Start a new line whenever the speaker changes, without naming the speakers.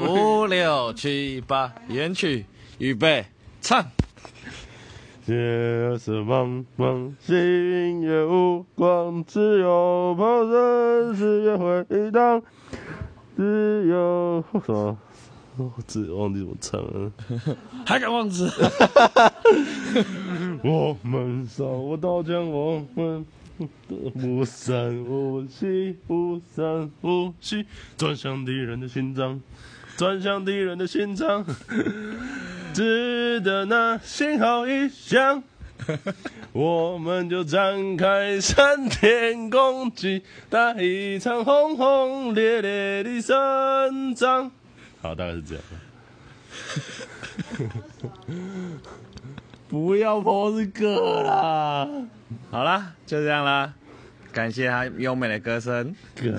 五六七八，演曲，预备，唱。
夜色茫茫，星月无光，只有跑人世界回荡，只有什么？我自忘记怎么唱了。
还敢忘词？
我们手握刀枪，我们不散无息，不散无息，转向敌人的心脏，转向敌人的心脏。只等那信号一响，我们就展开闪电攻击，打一场轰轰烈烈的胜仗。好，大概是这样。
不要播这个啦！好啦，就这样啦，感谢他优美的歌声。
干